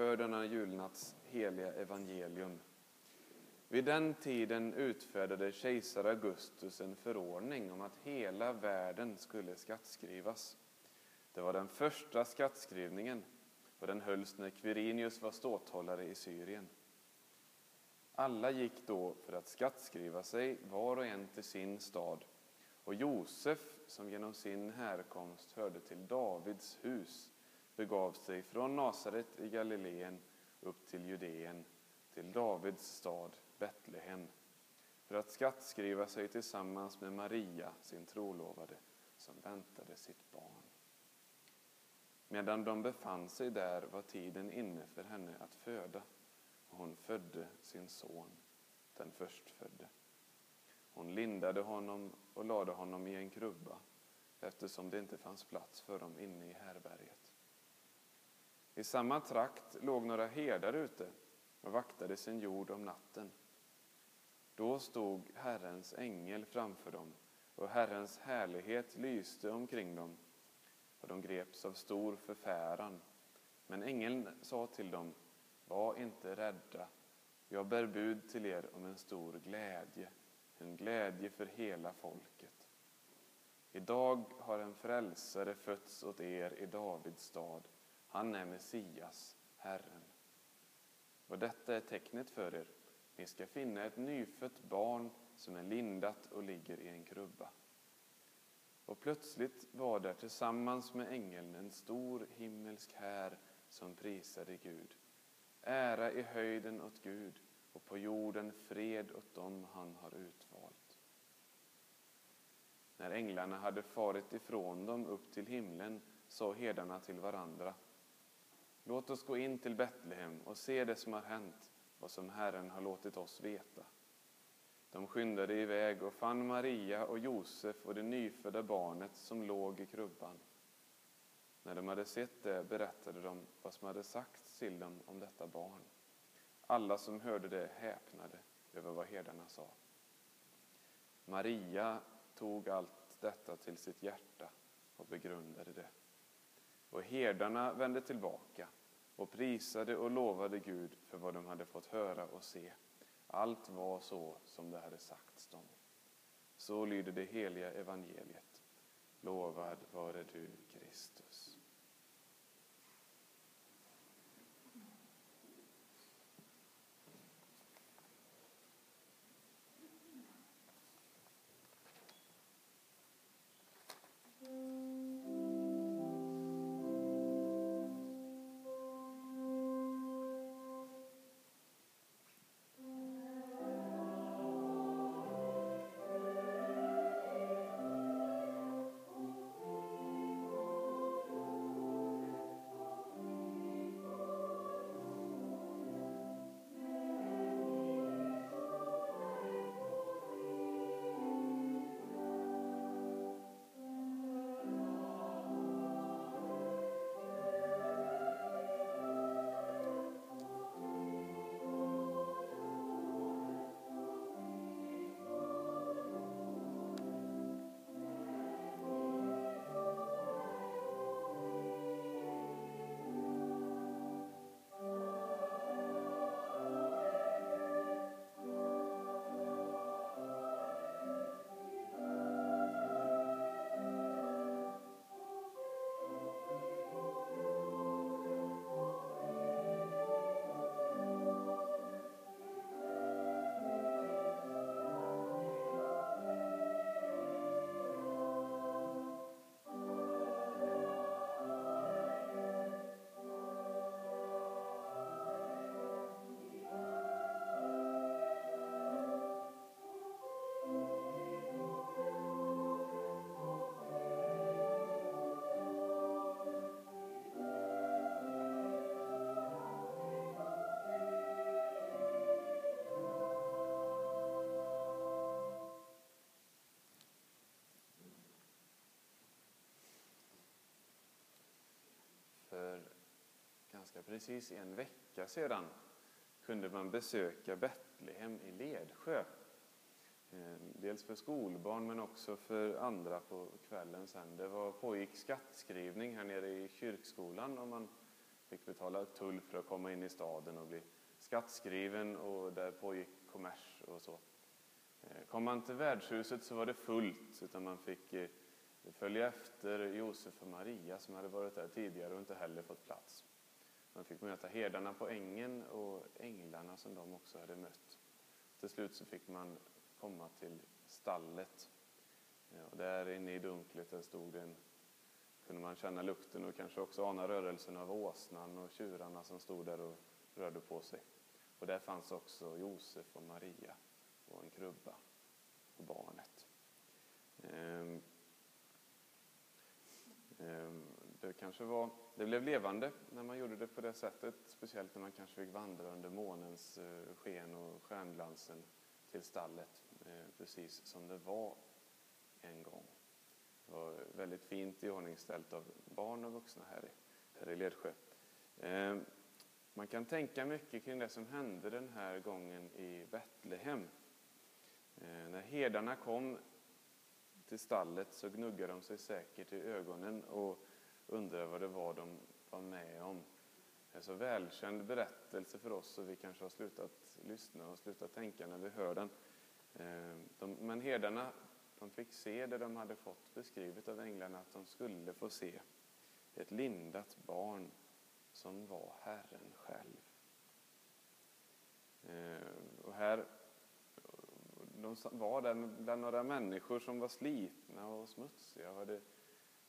hör denna julnatts heliga evangelium. Vid den tiden utfärdade kejsar Augustus en förordning om att hela världen skulle skattskrivas. Det var den första skattskrivningen och den hölls när Quirinius var ståthållare i Syrien. Alla gick då för att skattskriva sig, var och en till sin stad. Och Josef, som genom sin härkomst hörde till Davids hus, begav sig från Nasaret i Galileen upp till Judeen, till Davids stad Betlehem, för att skattskriva sig tillsammans med Maria, sin trolovade, som väntade sitt barn. Medan de befann sig där var tiden inne för henne att föda, och hon födde sin son, den förstfödde. Hon lindade honom och lade honom i en krubba, eftersom det inte fanns plats för dem inne i härberget. I samma trakt låg några herdar ute och vaktade sin jord om natten. Då stod Herrens ängel framför dem, och Herrens härlighet lyste omkring dem, och de greps av stor förfäran. Men ängeln sa till dem, var inte rädda, jag bär bud till er om en stor glädje, en glädje för hela folket. Idag har en frälsare fötts åt er i Davids stad, han är Messias, Herren. Och detta är tecknet för er. Ni ska finna ett nyfött barn som är lindat och ligger i en krubba. Och plötsligt var där tillsammans med ängeln en stor himmelsk här som prisade Gud. Ära i höjden åt Gud och på jorden fred åt dem han har utvalt. När änglarna hade farit ifrån dem upp till himlen sa herdarna till varandra Låt oss gå in till Betlehem och se det som har hänt, vad som Herren har låtit oss veta. De skyndade iväg och fann Maria och Josef och det nyfödda barnet som låg i krubban. När de hade sett det berättade de vad som hade sagts till dem om detta barn. Alla som hörde det häpnade över vad herdarna sa. Maria tog allt detta till sitt hjärta och begrundade det. Och herdarna vände tillbaka och prisade och lovade Gud för vad de hade fått höra och se. Allt var så som det hade sagts dem. Så lyder det heliga evangeliet. Lovad vare du, Kristus. Precis en vecka sedan kunde man besöka Betlehem i Ledsjö. Ehm, dels för skolbarn men också för andra på kvällen sen. Det var, pågick skattskrivning här nere i kyrkskolan och man fick betala tull för att komma in i staden och bli skattskriven och där pågick kommers och så. Ehm, kom man till värdshuset så var det fullt, utan man fick eh, följa efter Josef och Maria som hade varit där tidigare och inte heller fått plats. Man fick möta herdarna på ängen och änglarna som de också hade mött. Till slut så fick man komma till stallet. Eh, och där inne i dunklet där stod en, kunde man känna lukten och kanske också ana rörelsen av åsnan och tjurarna som stod där och rörde på sig. Och där fanns också Josef och Maria och en krubba och barnet. Ehm, ehm, det kanske var, det blev levande när man gjorde det på det sättet, speciellt när man kanske fick vandra under månens eh, sken och stjärnglansen till stallet, eh, precis som det var en gång. Det var väldigt fint iordningställt av barn och vuxna här i, här i Ledsjö. Eh, man kan tänka mycket kring det som hände den här gången i Betlehem. Eh, när herdarna kom till stallet så gnuggade de sig säkert i ögonen och undrar vad det var de var med om. Det är en så välkänd berättelse för oss så vi kanske har slutat lyssna och slutat tänka när vi hör den. Eh, men herdarna de fick se det de hade fått beskrivet av änglarna att de skulle få se. Ett lindat barn som var Herren själv. Eh, och här, de var där bland några människor som var slitna och smutsiga och det,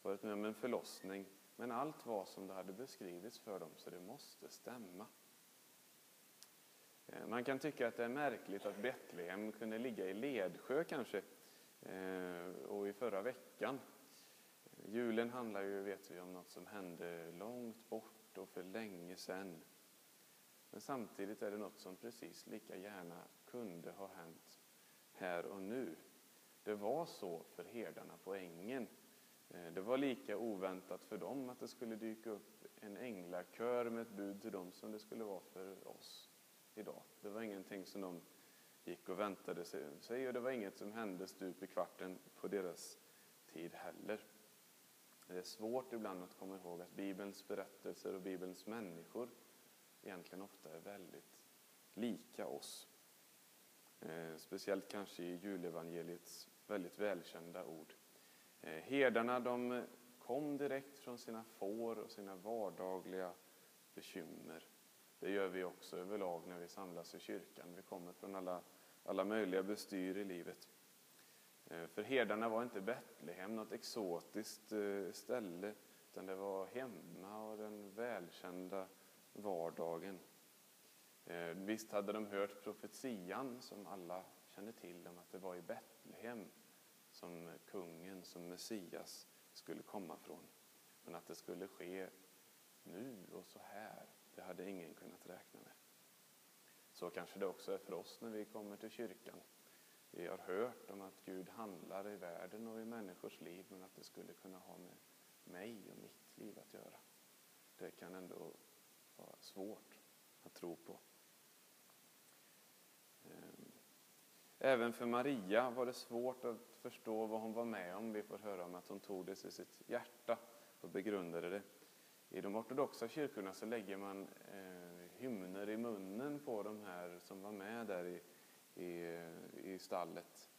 varit med om en förlossning. Men allt var som det hade beskrivits för dem, så det måste stämma. Eh, man kan tycka att det är märkligt att Betlehem kunde ligga i Ledsjö kanske, eh, och i förra veckan. Julen handlar ju, vet vi, om något som hände långt bort och för länge sedan. Men samtidigt är det något som precis lika gärna kunde ha hänt här och nu. Det var så för herdarna på ängen. Eh, det var lika oväntat för dem att det skulle dyka upp en änglakör med ett bud till dem som det skulle vara för oss idag. Det var ingenting som de gick och väntade sig och det var inget som hände stup i kvarten på deras tid heller. Det är svårt ibland att komma ihåg att Bibelns berättelser och Bibelns människor egentligen ofta är väldigt lika oss. Eh, speciellt kanske i julevangeliets väldigt välkända ord. Eh, herdarna de eh, kom direkt från sina får och sina vardagliga bekymmer. Det gör vi också överlag när vi samlas i kyrkan. Vi kommer från alla, alla möjliga bestyr i livet. Eh, för herdarna var inte Betlehem något exotiskt ställe, utan det var hemma och den välkända vardagen. Visst hade de hört profetian som alla kände till om att det var i Betlehem som kungen, som Messias, skulle komma från. Men att det skulle ske nu och så här, det hade ingen kunnat räkna med. Så kanske det också är för oss när vi kommer till kyrkan. Vi har hört om att Gud handlar i världen och i människors liv, men att det skulle kunna ha med mig och mitt liv att göra. Det kan ändå vara svårt att tro på. Ehm, Även för Maria var det svårt att förstå vad hon var med om. Vi får höra om att hon tog det till sitt hjärta och begrundade det. I de ortodoxa kyrkorna så lägger man eh, hymner i munnen på de här som var med där i i, i stallet.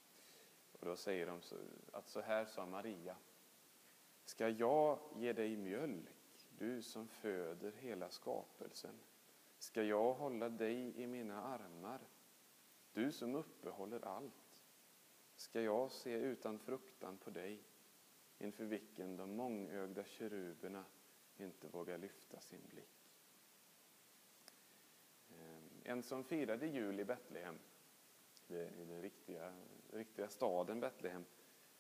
Och då säger de så, att så här sa Maria. Ska jag ge dig mjölk, du som föder hela skapelsen? Ska jag hålla dig i mina armar, du som uppehåller allt? Ska jag se utan fruktan på dig, inför vilken de mångögda keruberna inte vågar lyfta sin blick? Ehm, en som firade jul i Betlehem i den riktiga, riktiga staden Betlehem.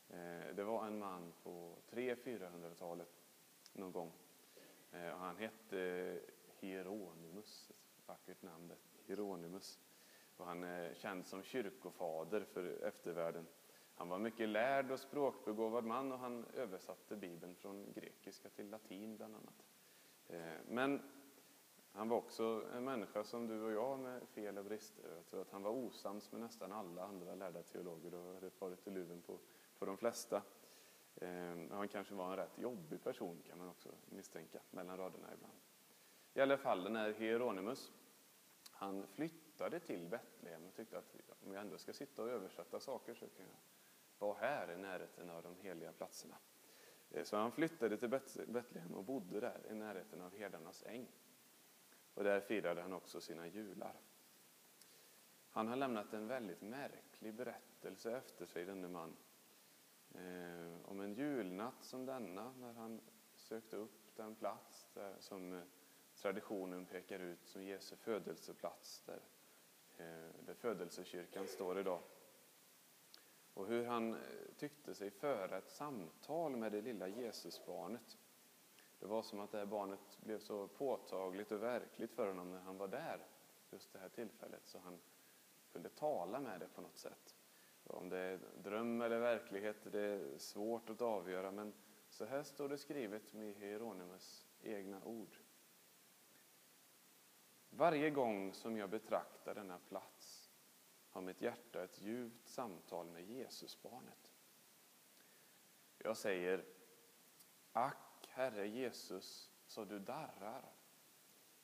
Eh, det var en man på 300-400-talet någon gång. Eh, han hette Hieronymus, ett vackert namn Hieronymus. Och han eh, är känd som kyrkofader för eftervärlden. Han var mycket lärd och språkbegåvad man och han översatte Bibeln från grekiska till latin bland annat. Eh, men han var också en människa som du och jag med fel och brister. Jag tror att han var osams med nästan alla andra lärda teologer och hade farit i luven på, på de flesta. Eh, han kanske var en rätt jobbig person kan man också misstänka mellan raderna ibland. I alla fall den här Hieronymus, han flyttade flyttade till Betlehem och tyckte att om jag ändå ska sitta och översätta saker så kan jag vara här i närheten av de heliga platserna. Eh, så han flyttade till Betlehem och bodde där i närheten av herdarnas äng. Och där firade han också sina jular. Han har lämnat en väldigt märklig berättelse efter sig, denne man. Eh, om en julnatt som denna, när han sökte upp den plats där, som eh, traditionen pekar ut som Jesu födelseplats, där, Eh, där födelsekyrkan står idag. Och hur han eh, tyckte sig föra ett samtal med det lilla Jesusbarnet. Det var som att det här barnet blev så påtagligt och verkligt för honom när han var där, just det här tillfället, så han kunde tala med det på något sätt. Om det är dröm eller verklighet, det är svårt att avgöra, men så här står det skrivet med Hieronymus egna ord. Varje gång som jag betraktar denna plats har mitt hjärta ett djupt samtal med Jesusbarnet. Jag säger, ack Herre Jesus, så du darrar,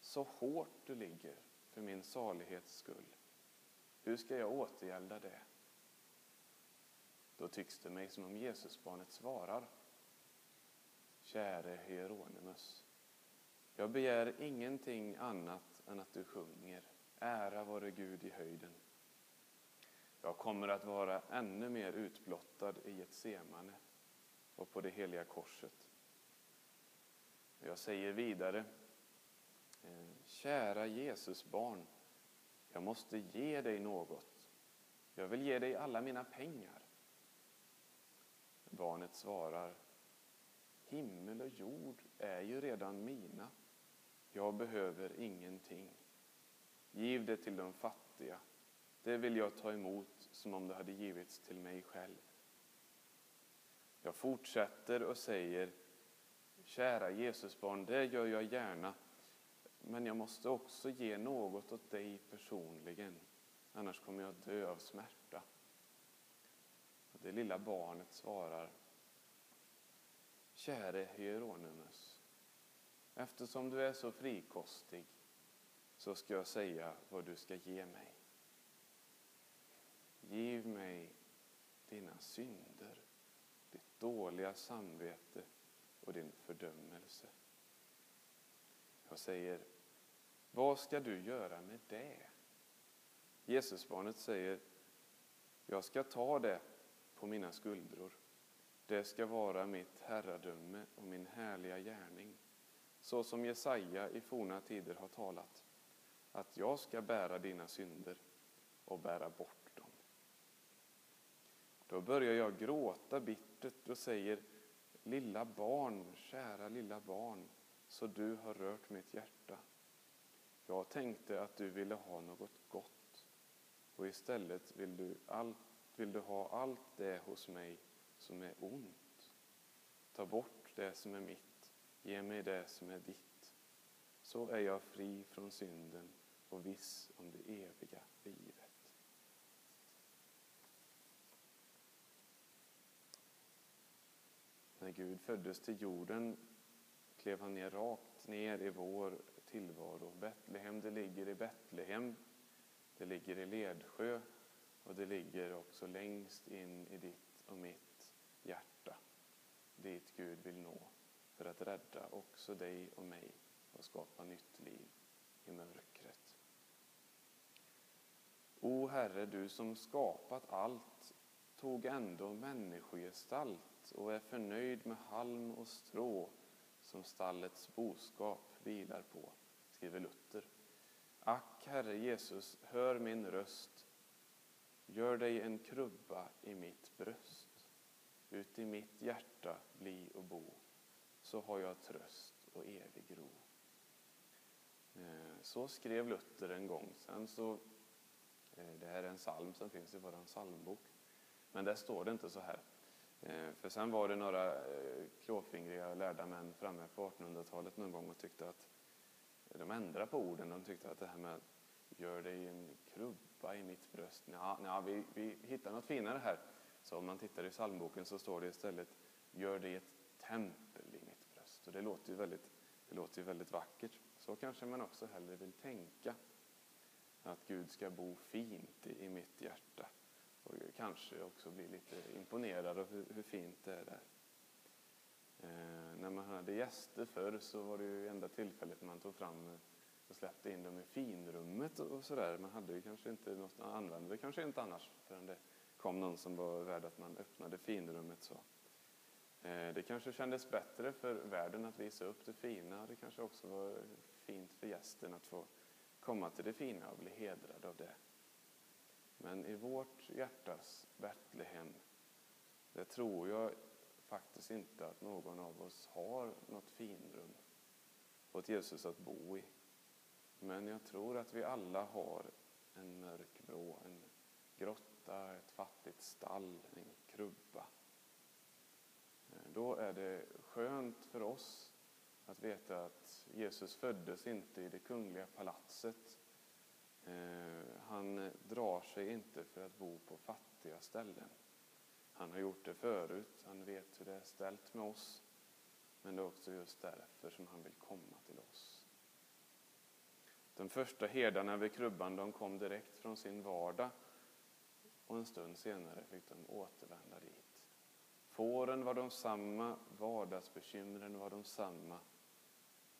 så hårt du ligger för min salighets skull. Hur ska jag återgälda det? Då tycks det mig som om Jesusbarnet svarar. Käre Hieronymus, jag begär ingenting annat än att du sjunger Ära vare Gud i höjden. Jag kommer att vara ännu mer utblottad i ett semane och på det heliga korset. Jag säger vidare, eh, kära Jesusbarn, jag måste ge dig något. Jag vill ge dig alla mina pengar. Barnet svarar, himmel och jord är ju redan mina. Jag behöver ingenting. Giv det till de fattiga. Det vill jag ta emot som om det hade givits till mig själv. Jag fortsätter och säger, kära Jesusbarn, det gör jag gärna men jag måste också ge något åt dig personligen, annars kommer jag dö av smärta. Det lilla barnet svarar, Käre Hieronymus, eftersom du är så frikostig så ska jag säga vad du ska ge mig. Giv mig dina synder, ditt dåliga samvete och din fördömelse. Jag säger, vad ska du göra med det? Jesusbarnet säger, jag ska ta det på mina skuldror. Det ska vara mitt herradöme och min härliga gärning, så som Jesaja i forna tider har talat, att jag ska bära dina synder och bära bort dem. Då börjar jag gråta bittert och säger, lilla barn, kära lilla barn, så du har rört mitt hjärta. Jag tänkte att du ville ha något gott och istället vill du, allt, vill du ha allt det hos mig som är ont. Ta bort det som är mitt, ge mig det som är ditt. Så är jag fri från synden och viss om det eviga livet. När Gud föddes till jorden klev han ner rakt ner i vår tillvaro. Betlehem, det ligger i Betlehem, det ligger i Ledsjö och det ligger också längst in i ditt och mitt hjärta. Dit Gud vill nå för att rädda också dig och mig och skapa nytt liv i mörkret. O Herre, du som skapat allt tog ändå människogestalt och är förnöjd med halm och strå som stallets boskap vilar på, skriver Luther. Ack, Herre Jesus, hör min röst. Gör dig en krubba i mitt bröst. Ut i mitt hjärta bli och bo, så har jag tröst och evig ro. Eh, så skrev Luther en gång. Sen så, eh, det här är en psalm som finns i vår psalmbok. Men där står det inte så här. Eh, för sen var det några klåfingriga lärda män framme på 1800-talet någon gång och tyckte att de ändrade på orden. De tyckte att det här med gör dig en krubba i mitt bröst. Ja, ja, vi, vi hittar något finare här. Så om man tittar i psalmboken så står det istället gör dig ett tempel. Och det låter ju väldigt, det låter ju väldigt vackert. Så kanske man också hellre vill tänka. Att Gud ska bo fint i, i mitt hjärta. Och kanske också bli lite imponerad av hur, hur fint det är där. Eh, när man hade gäster förr så var det ju enda tillfället man tog fram och släppte in dem i finrummet och sådär. Man hade ju kanske inte något, använde det kanske inte annars förrän det kom någon som var värd att man öppnade finrummet så. Eh, det kanske kändes bättre för världen att visa upp det fina. Det kanske också var fint för gästen att få komma till det fina och bli hedrad av det. Men i vårt hjärtas Betlehem, det tror jag faktiskt inte att någon av oss har något finrum åt Jesus att bo i. Men jag tror att vi alla har en mörk vrå, en grotta, ett fattigt stall, en krubba. Då är det skönt för oss att veta att Jesus föddes inte i det kungliga palatset. Eh, han drar sig inte för att bo på fattiga ställen. Han har gjort det förut, han vet hur det är ställt med oss. Men det är också just därför som han vill komma till oss. De första herdarna vid krubban de kom direkt från sin vardag och en stund senare fick de återvända dit. Fåren var de samma, vardagsbekymren var de samma.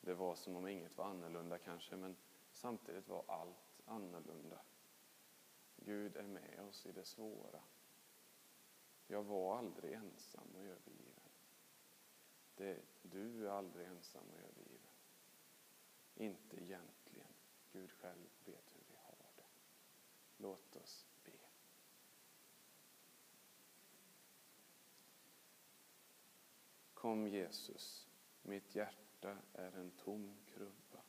Det var som om inget var annorlunda kanske, men samtidigt var allt annorlunda. Gud är med oss i det svåra. Jag var aldrig ensam och övergiven. Det, du är aldrig ensam och övergiven. Inte egentligen. Gud själv vet hur vi har det. Låt oss Kom Jesus, mitt hjärta är en tom krubba.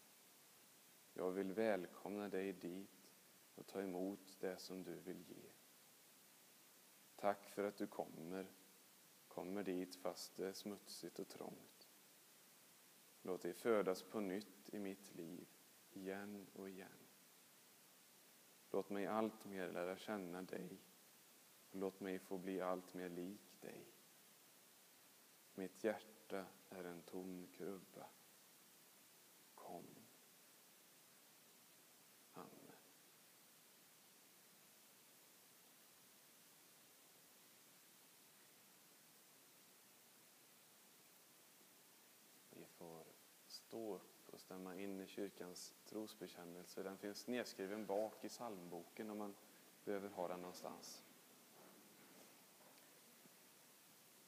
Jag vill välkomna dig dit och ta emot det som du vill ge. Tack för att du kommer, kommer dit fast det är smutsigt och trångt. Låt dig födas på nytt i mitt liv, igen och igen. Låt mig allt mer lära känna dig och låt mig få bli allt mer lik dig. Mitt hjärta är en tom krubba. Kom. Amen. Vi får stå upp och stämma in i kyrkans trosbekännelse. Den finns nedskriven bak i psalmboken om man behöver ha den någonstans.